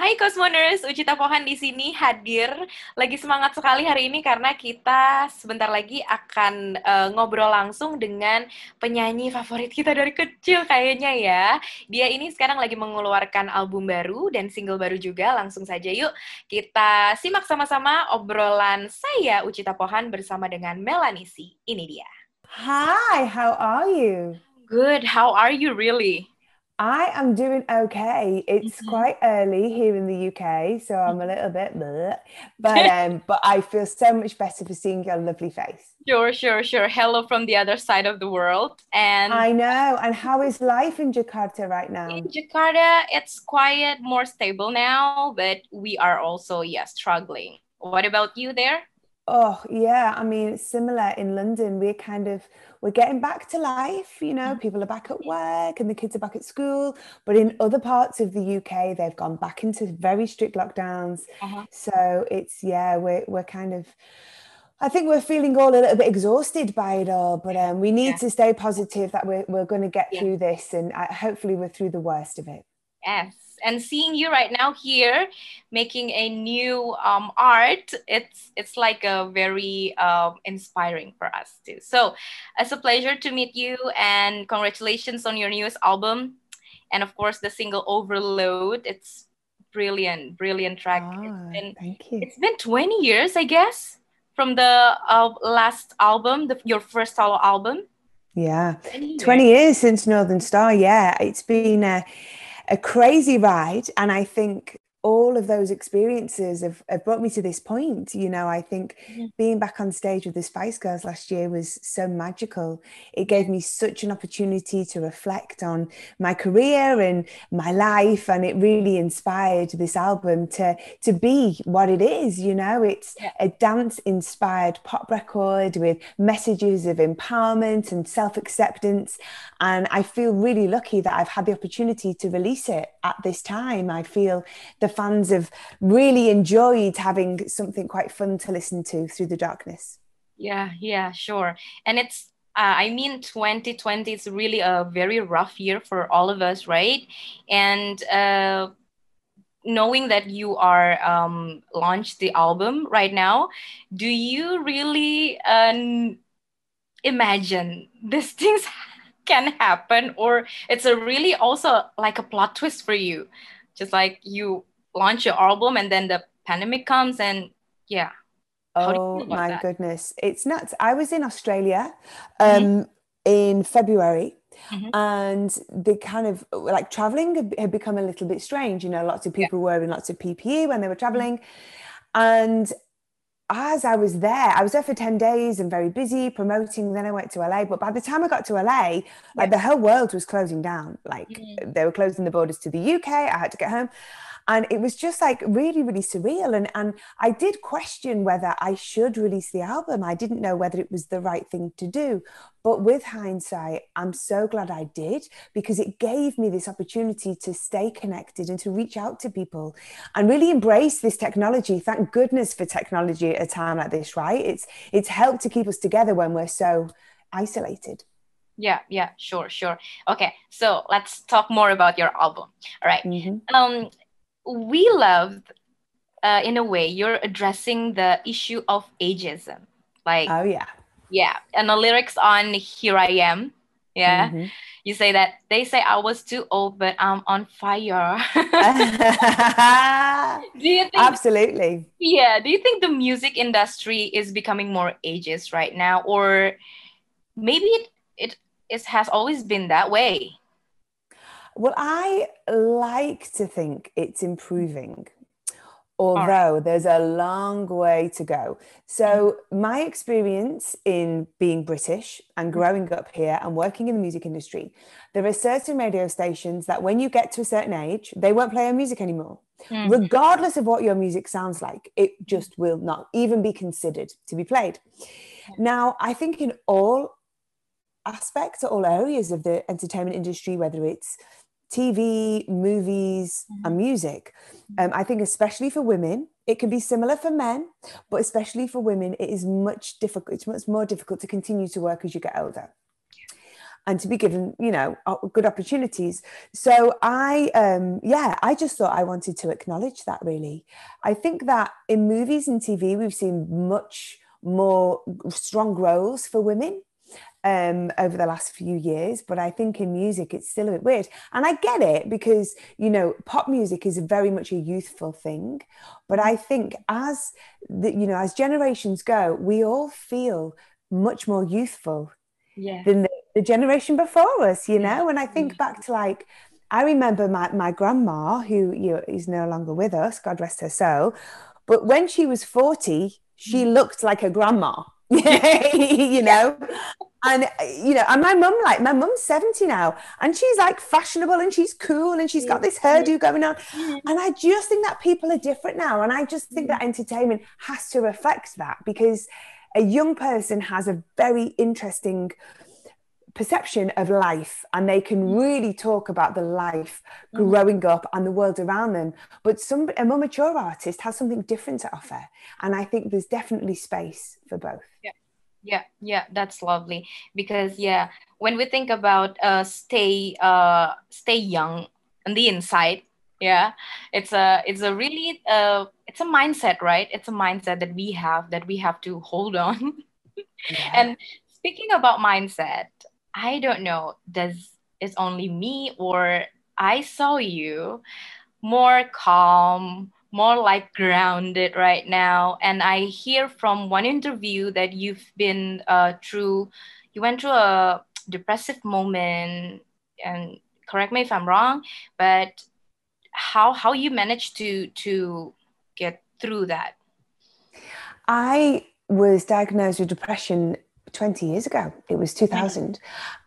Hai Cosmoners, Ucita Pohan di sini hadir. Lagi semangat sekali hari ini karena kita sebentar lagi akan uh, ngobrol langsung dengan penyanyi favorit kita dari kecil kayaknya ya. Dia ini sekarang lagi mengeluarkan album baru dan single baru juga. Langsung saja yuk kita simak sama-sama obrolan saya Ucita Pohan bersama dengan Melanisi. Ini dia. Hi, how are you? Good. How are you really? I am doing okay. It's mm-hmm. quite early here in the UK, so I'm a little bit bleh, but um, but I feel so much better for seeing your lovely face. Sure, sure, sure. Hello from the other side of the world. And I know. And how is life in Jakarta right now? In Jakarta, it's quiet, more stable now, but we are also yeah struggling. What about you there? Oh yeah, I mean similar in London. We're kind of we're getting back to life, you know, mm. people are back at work and the kids are back at school. But in other parts of the UK, they've gone back into very strict lockdowns. Uh-huh. So it's yeah, we're we're kind of I think we're feeling all a little bit exhausted by it all, but um, we need yeah. to stay positive that we're, we're going to get yeah. through this and uh, hopefully we're through the worst of it. Yes, and seeing you right now here making a new um, art it's it's like a very um, inspiring for us too. So it's a pleasure to meet you and congratulations on your newest album. And of course the single overload. It's brilliant brilliant track. Oh, it's ah, been, thank you. it's been 20 years i guess from the uh, last album the, your first solo album. Yeah. 20 years since northern star. Yeah it's been uh, a crazy ride. And I think all of those experiences have, have brought me to this point. You know, I think mm-hmm. being back on stage with the Spice Girls last year was so magical. It gave me such an opportunity to reflect on my career and my life. And it really inspired this album to, to be what it is. You know, it's yeah. a dance inspired pop record with messages of empowerment and self acceptance. And I feel really lucky that I've had the opportunity to release it at this time. I feel the fans have really enjoyed having something quite fun to listen to through the darkness. Yeah, yeah, sure. And it's uh, I mean, 2020 is really a very rough year for all of us, right? And uh, knowing that you are um, launched the album right now, do you really uh, imagine these things can happen, or it's a really also like a plot twist for you, just like you launch your album and then the pandemic comes and yeah oh my that? goodness it's nuts i was in australia um, mm-hmm. in february Mm-hmm. and the kind of like traveling had become a little bit strange you know lots of people yeah. were in lots of ppe when they were traveling mm-hmm. and as I was there, I was there for 10 days and very busy promoting. Then I went to LA. But by the time I got to LA, like yeah. the whole world was closing down. Like mm-hmm. they were closing the borders to the UK. I had to get home and it was just like really really surreal. And and i did question whether i should release the album. I didn't know whether it was the right thing to do. But with hindsight i'm so glad i did because it gave me this opportunity to stay connected and to reach out to people and really embrace this technology. Thank goodness for technology at a time like this right? It's it's helped to keep us together when we're so isolated. Yeah yeah sure sure. Okay so let's talk more about your album. All right. mm-hmm. um we love uh, in a way you're addressing the issue of ageism. Like oh yeah. yeah and the lyrics on here i am yeah mm-hmm. you say that they say i was too old but i'm on fire. Do you think absolutely. Yeah do you think the music industry is becoming more ageist right now? Or maybe it it, it has always been that way well, I like to think it's improving, although right. there's a long way to go. So, mm. my experience in being British and mm. growing up here and working in the music industry, there are certain radio stations that when you get to a certain age, they won't play your music anymore. Mm. Regardless of what your music sounds like, it just will not even be considered to be played. Now, I think in all aspects, all areas of the entertainment industry, whether it's TV, movies, mm-hmm. and music. Um, I think, especially for women, it can be similar for men, but especially for women, it is much difficult. It's much more difficult to continue to work as you get older. and to be given you know good opportunities so i um yeah i just thought i wanted to acknowledge that really i think that in movies and tv we've seen much more strong roles for women um, over the last few years, but I think in music it's still a bit weird. And I get it because, you know, pop music is very much a youthful thing. But I think as the, you know, as generations go, we all feel much more youthful yeah. than the, the, generation before us, you know? And I think back to like, I remember my, my grandma, who you know, is no longer with us, God rest her soul. But when she was 40, she looked like a grandma, you know? and you know and my mum like my mum's 70 now and she's like fashionable and she's cool and she's got this hairdo going on. And i just think that people are different now and i just think that entertainment has to reflect that because a young person has a very interesting perception of life and they can really talk about the life growing up and the world around them. But some a more mature artist has something different to offer and i think there's definitely space for both. Yeah. Yeah. Yeah. That's lovely. Because yeah when we think about uh stay uh stay young on the inside yeah it's a it's a really uh it's a mindset right? It's a mindset that we have that we have to hold on. Yeah. and speaking about mindset i don't know does it's only me or i saw you more calm more like grounded right now. And I hear from one interview that you've been uh, through, you went through a depressive moment, and correct me if I'm wrong, but how how you managed to to get through that? I was diagnosed with depression 20 years ago. It was 2000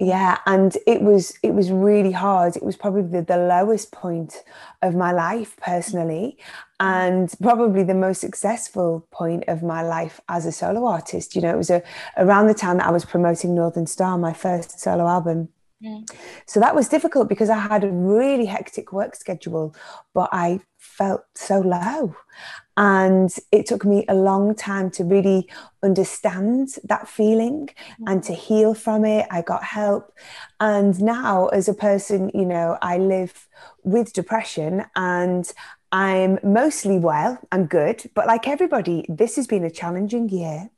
yeah and it was it was really hard. It was probably the, the lowest point of my life personally and probably the most successful point of my life as a solo artist. You know it was a, around the time that i was promoting northern star my first solo album. Mm. So that was difficult because I had a really hectic work schedule, but I felt so low. And it took me a long time to really understand that feeling mm. and to heal from it. I got help. And now, as a person, you know, I live with depression and I'm mostly well and good. But like everybody, this has been a challenging year.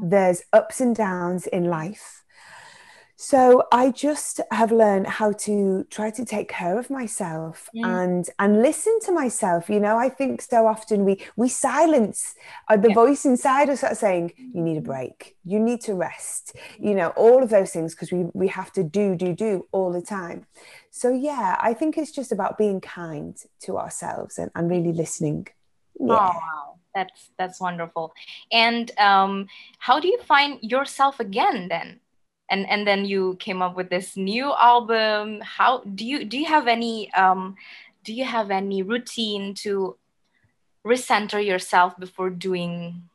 Mm. There's ups and downs in life so I just have learned how to try to take care of myself mm. and and listen to myself. You know, I think so often we we silence uh, the yeah. voice inside us that's saying you need a break, you need to rest. You know, all of those things because we we have to do do do all the time. So yeah, I think it's just about being kind to ourselves and, and really listening. Yeah. Oh, wow. That's that's wonderful. And um, how do you find yourself again then? And and then you came up with this new album. How do you do you have any um do you have any routine to recenter yourself before doing?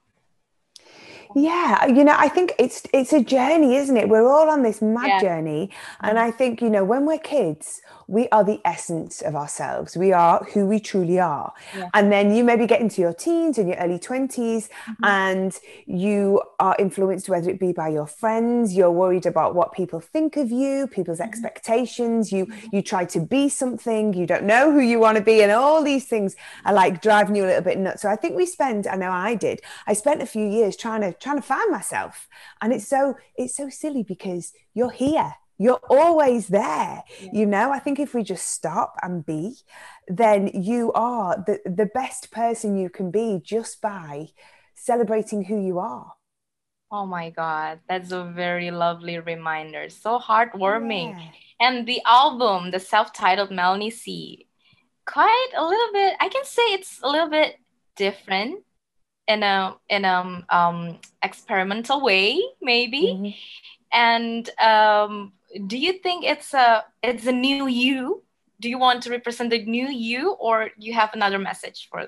Yeah you know i think it's it's a journey isn't it? We're all on this mad yeah. journey. And i think you know when we're kids we are the essence of ourselves we are who we truly are yeah. and then you maybe get into your teens and your early 20s mm-hmm. and you are influenced whether it be by your friends you're worried about what people think of you people's mm-hmm. expectations you mm-hmm. you try to be something you don't know who you want to be and all these things are like driving you a little bit nuts so i think we spend i know i did i spent a few years trying to trying to find myself and it's so it's so silly because you're here you're always there yeah. you know i think if we just stop and be then you are the, the best person you can be just by celebrating who you are oh my god that's a very lovely reminder so heartwarming yeah. and the album the self-titled melanie c quite a little bit i can say it's a little bit different in a in a um, experimental way maybe mm-hmm. and um, do you think it's a it's a new you do you want to represent the new you or you have another message for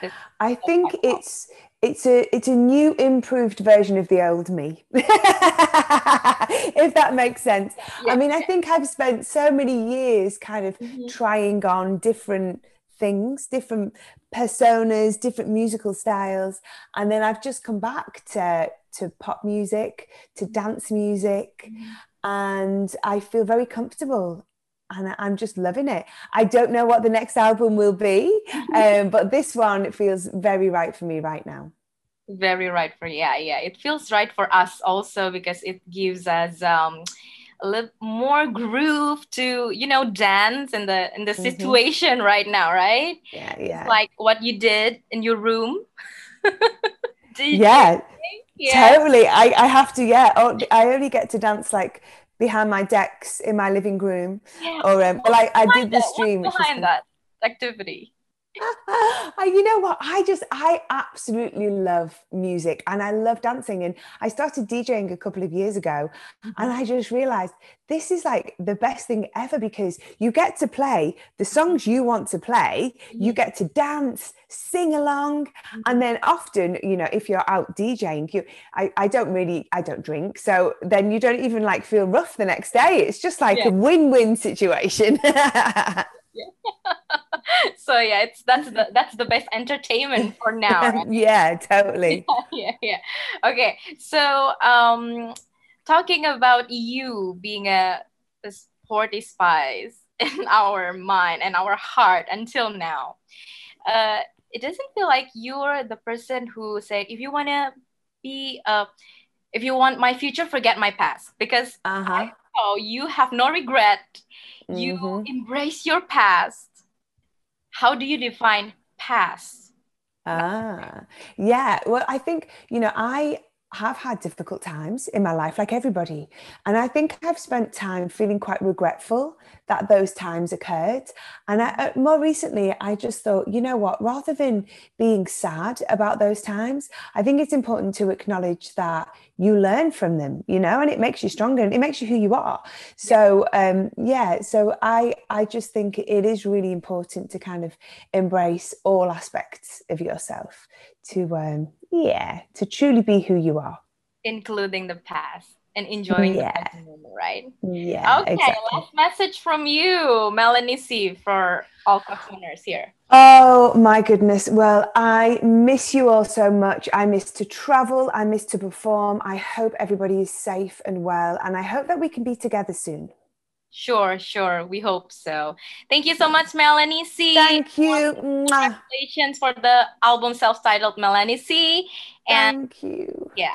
this i think it's it's a it's a new improved version of the old me if that makes sense yeah. i mean i think i've spent so many years kind of mm-hmm. trying on different things different personas different musical styles and then i've just come back to to pop music to dance music mm-hmm. And I feel very comfortable and I'm just loving it. I don't know what the next album will be, um, but this one it feels very right for me right now. Very right for yeah, yeah. It feels right for us also because it gives us um, a little more groove to you know dance in the in the mm-hmm. situation right now, right? Yeah, yeah. It's like what you did in your room. yeah. Yeah. Totally. I, I have to, yeah. Oh, I only get to dance like behind my decks in my living room. Yeah. Or um, well, I, I did the stream. Behind that activity? You know what? I just, I absolutely love music and I love dancing. And I started DJing a couple of years ago mm-hmm. and I just realized this is like the best thing ever because you get to play the songs you want to play, you mm-hmm. get to dance, sing along. Mm-hmm. And then often, you know, if you're out DJing, you, I, I don't really, I don't drink. So then you don't even like feel rough the next day. It's just like yeah. a win win situation. so yeah it's that's the that's the best entertainment for now right? yeah totally yeah, yeah yeah okay so um talking about you being a, a sporty spice in our mind and our heart until now uh it doesn't feel like you're the person who said if you want to be a if you want my future forget my past because uh-huh. I know you have no regret. You mm-hmm. embrace your past. How do you define past? Ah yeah. Well i think you know i have had difficult times in my life, like everybody. And I think I've spent time feeling quite regretful that those times occurred. And I, uh, more recently, I just thought, you know what, rather than being sad about those times, I think it's important to acknowledge that you learn from them, you know, and it makes you stronger and it makes you who you are. So, um, yeah, so I, I just think it is really important to kind of embrace all aspects of yourself to um, yeah to truly be who you are. Including the past and enjoying yeah. the moment right? Yeah okay exactly. last message from you melanie c for all customers here. Oh my goodness. Well i miss you all so much. I miss to travel. I miss to perform. I hope everybody is safe and well and i hope that we can be together soon Sure, sure. We hope so. Thank you so much, Melanie C. Thank you. Congratulations for the album self-titled Melanie C. And Thank you. Yeah.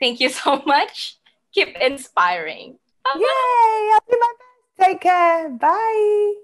Thank you so much. Keep inspiring. Yay! I'll do my best. Take care. Bye.